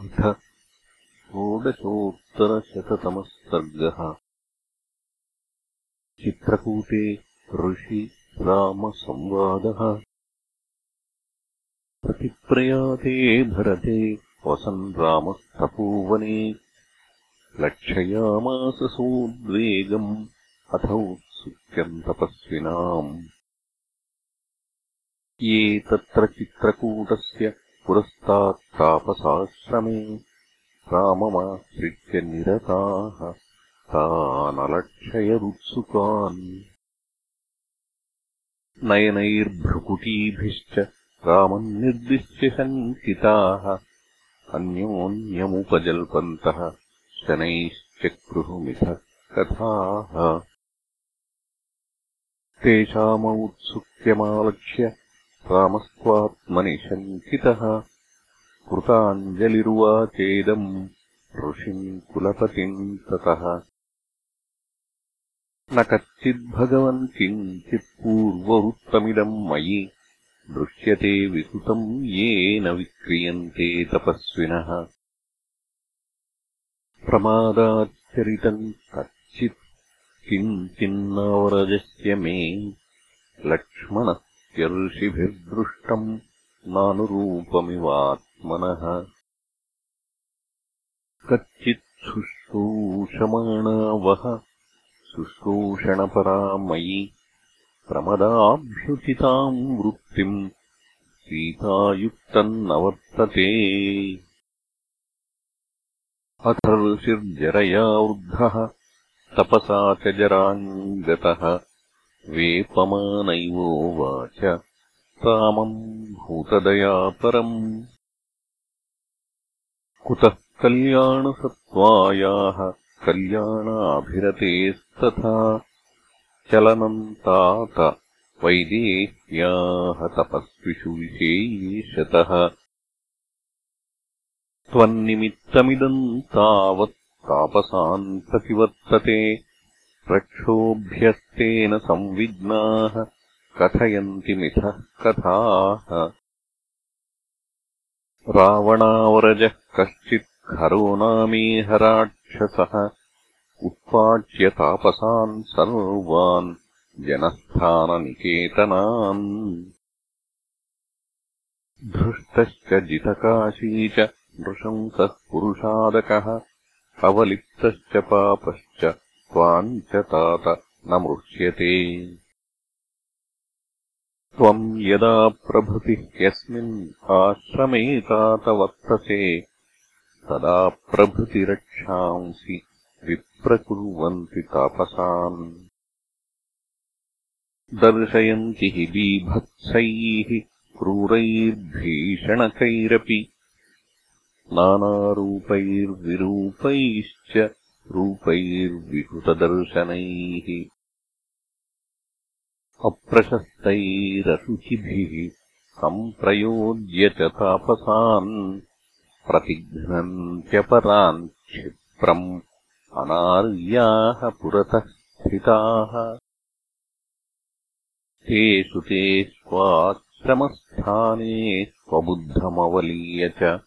अथ षोडशोत्तरशततमः सर्गः चित्रकूटे ऋषि रामसंवादः प्रतिप्रयाते भरते वसन् रामस्तपोवने लक्षयामास सोद्वेगम् अथौत्सुक्यम् तपस्विनाम्। ये तत्र चित्रकूटस्य पुरस्तात्तापसाश्रमे राममाश्रित्य निरताः तानलक्षयरुत्सुकान्। नयनैर्भ्रुकुटीभिश्च रामम् निर्दिश्य शङ्किताः अन्योन्यमुपजल्पन्तः शनैश्चक्रुः कथाः। तेषामौत्सुक्यमालक्ष्य रामस्त्वात्मनि शङ्कितः कृताञ्जलिरुवाचेदम् ऋषिम् कुलपतिम् ततः। न कच्चिद्भगवन् किञ्चित्पूर्ववृत्तमिदम् मयि। दृश्यते विकृतम् येन विक्रियन्ते तपस्विनः। प्रमादाच्चरितम् कच्चित् किञ्चिन्नावरजस्य मे। लक्ष्मणस्य ऋषिभिर्दृष्टम् नानुरूपमिवात्मनः। कच्चिच्छुश्रूषमाणा वः शुश्रूषणपरा मयि प्रमदाभ्युचिताम् वृत्तिम् सीतायुक्तम् न वर्तते अथ ऋषिर्जरया वृद्धः तपसा च जराम् गतः वेपमानैवोवाच रामम् भूतदयापरम् कुतः कल्याणसत्त्वायाः कल्याणाभिरतेस्तथा चलनम् तात वैदेह्याः तपस्विषु विशेषतः। त्वन्निमित्तमिदम् तावत् तापसान् प्रतिवर्तते रक्षोभ्यस्तेन संविघ्नाः कथयन्ति मिथः कथाः। रावणावरजः कश्चित् खरो नामेहराक्षसः उत्पाट्य तापसान् सर्वान् जनस्थाननिकेतनान्। धृष्टश्च जितकाशी च नृशंसः पुरुषादकः अवलिप्तश्च पापश्च त्वाम् च तात न मृष्यते त्वम् यदा प्रभृतिः यस्मिन् आश्रमे तात वर्तसे तदा प्रभृतिरक्षांसि विप्रकुर्वन्ति तापसान्। दर्शयन्ति हि बीभत्सैः क्रूरैर्भीषणकैरपि नानारूपैर्विरूपैश्च रूपैर्विहृतदर्शनैः अप्रशस्तैरशुचिभिः सम्प्रयोज्य च तापसान् प्रतिघ्नन्त्यपरान् क्षिप्रम् अनार्याः पुरतः स्थिताः। तेषु ते स्वाश्रमस्थाने स्वबुद्धमवलीय च।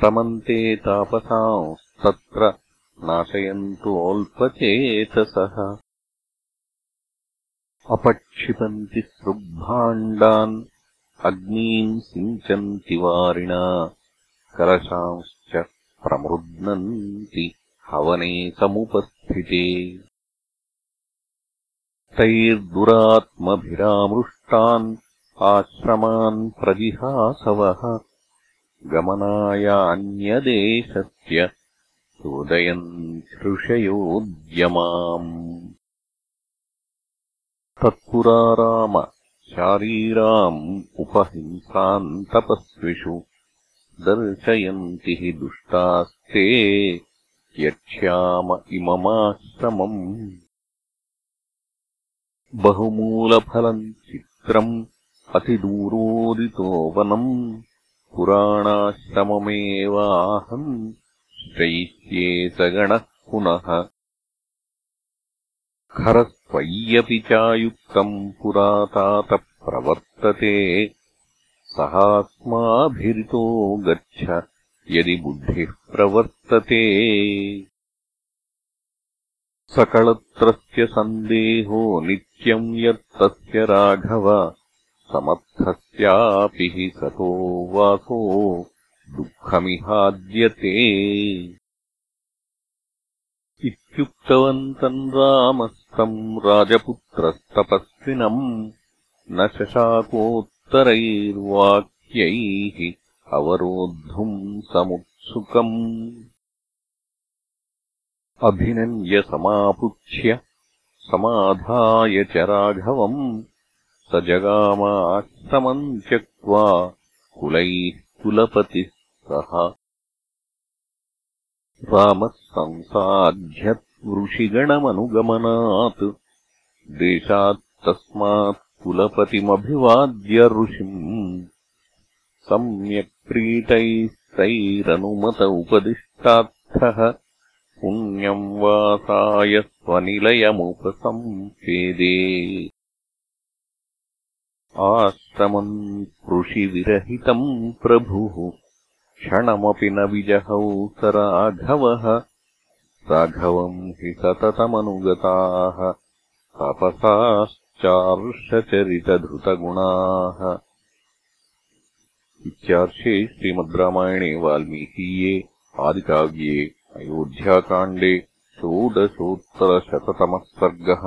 प्रमन्ते तापसांस्तत्र नाशयन्तोऽल्पचेतसः अपक्षिपन्ति सृग्भाण्डान् अग्नीम् सिञ्चन्ति वारिणा कलशांश्च प्रमृद्नन्ति हवने समुपस्थिते। तैर्दुरात्मभिरामृष्टान् आश्रमान् प्रजिहासवः गमनायान्यदेशस्य चोदयन् हृषयोद्यमाम् तत्पुरा राम शारीराम् उपहिंसाम् तपस्विषु। दर्शयन्ति हि दुष्टास्ते यक्ष्याम इममाश्रमम्। बहुमूलफलम् चित्रम् अतिदूरोदितो वनम्। पुराणाश्रममेवाहम् शैष्येतगणः पुनः। खरस्त्वय्यपि चायुक्तम् पुरातातप्रवर्तते सहास्माभिरितो गच्छ यदि बुद्धिः प्रवर्तते। सकलत्रस्य सन्देहो नित्यम् यत्तस्य राघव समर्थस्यापि हि सतो वासो दुःखमिहाद्यते। इत्युक्तवन्तम् रामस्तम् राजपुत्रस्तपस्विनम् न शशाकोत्तरैर्वाक्यैः अवरोद्धुम् समुत्सुकम्। अभिनन्द्यसमापुच्य समाधाय च राघवम् स जगामाश्रमम् त्यक्त्वा कुलैः कुलपतिः सः रामः संसाध्यवृषिगणमनुगमनात् देशात्तस्मात् कुलपतिमभिवाद्य ऋषिम्। सम्यक् प्रीतैस्तैरनुमत उपदिष्टार्थः। पुण्यम् वासाय स्वनिलयमुपसंपेदे आश्रमम् कृषिविरहितम् प्रभुः क्षणमपि न विजहौ स राघवः राघवम् हि सततमनुगताः तपसाश्चार्षचरितधृतगुणाः। इत्यार्षे श्रीमद् रामायणे वाल्मीकीये आदिकाव्ये अयोध्याकाण्डे षोडशोत्तरशततमः सर्गः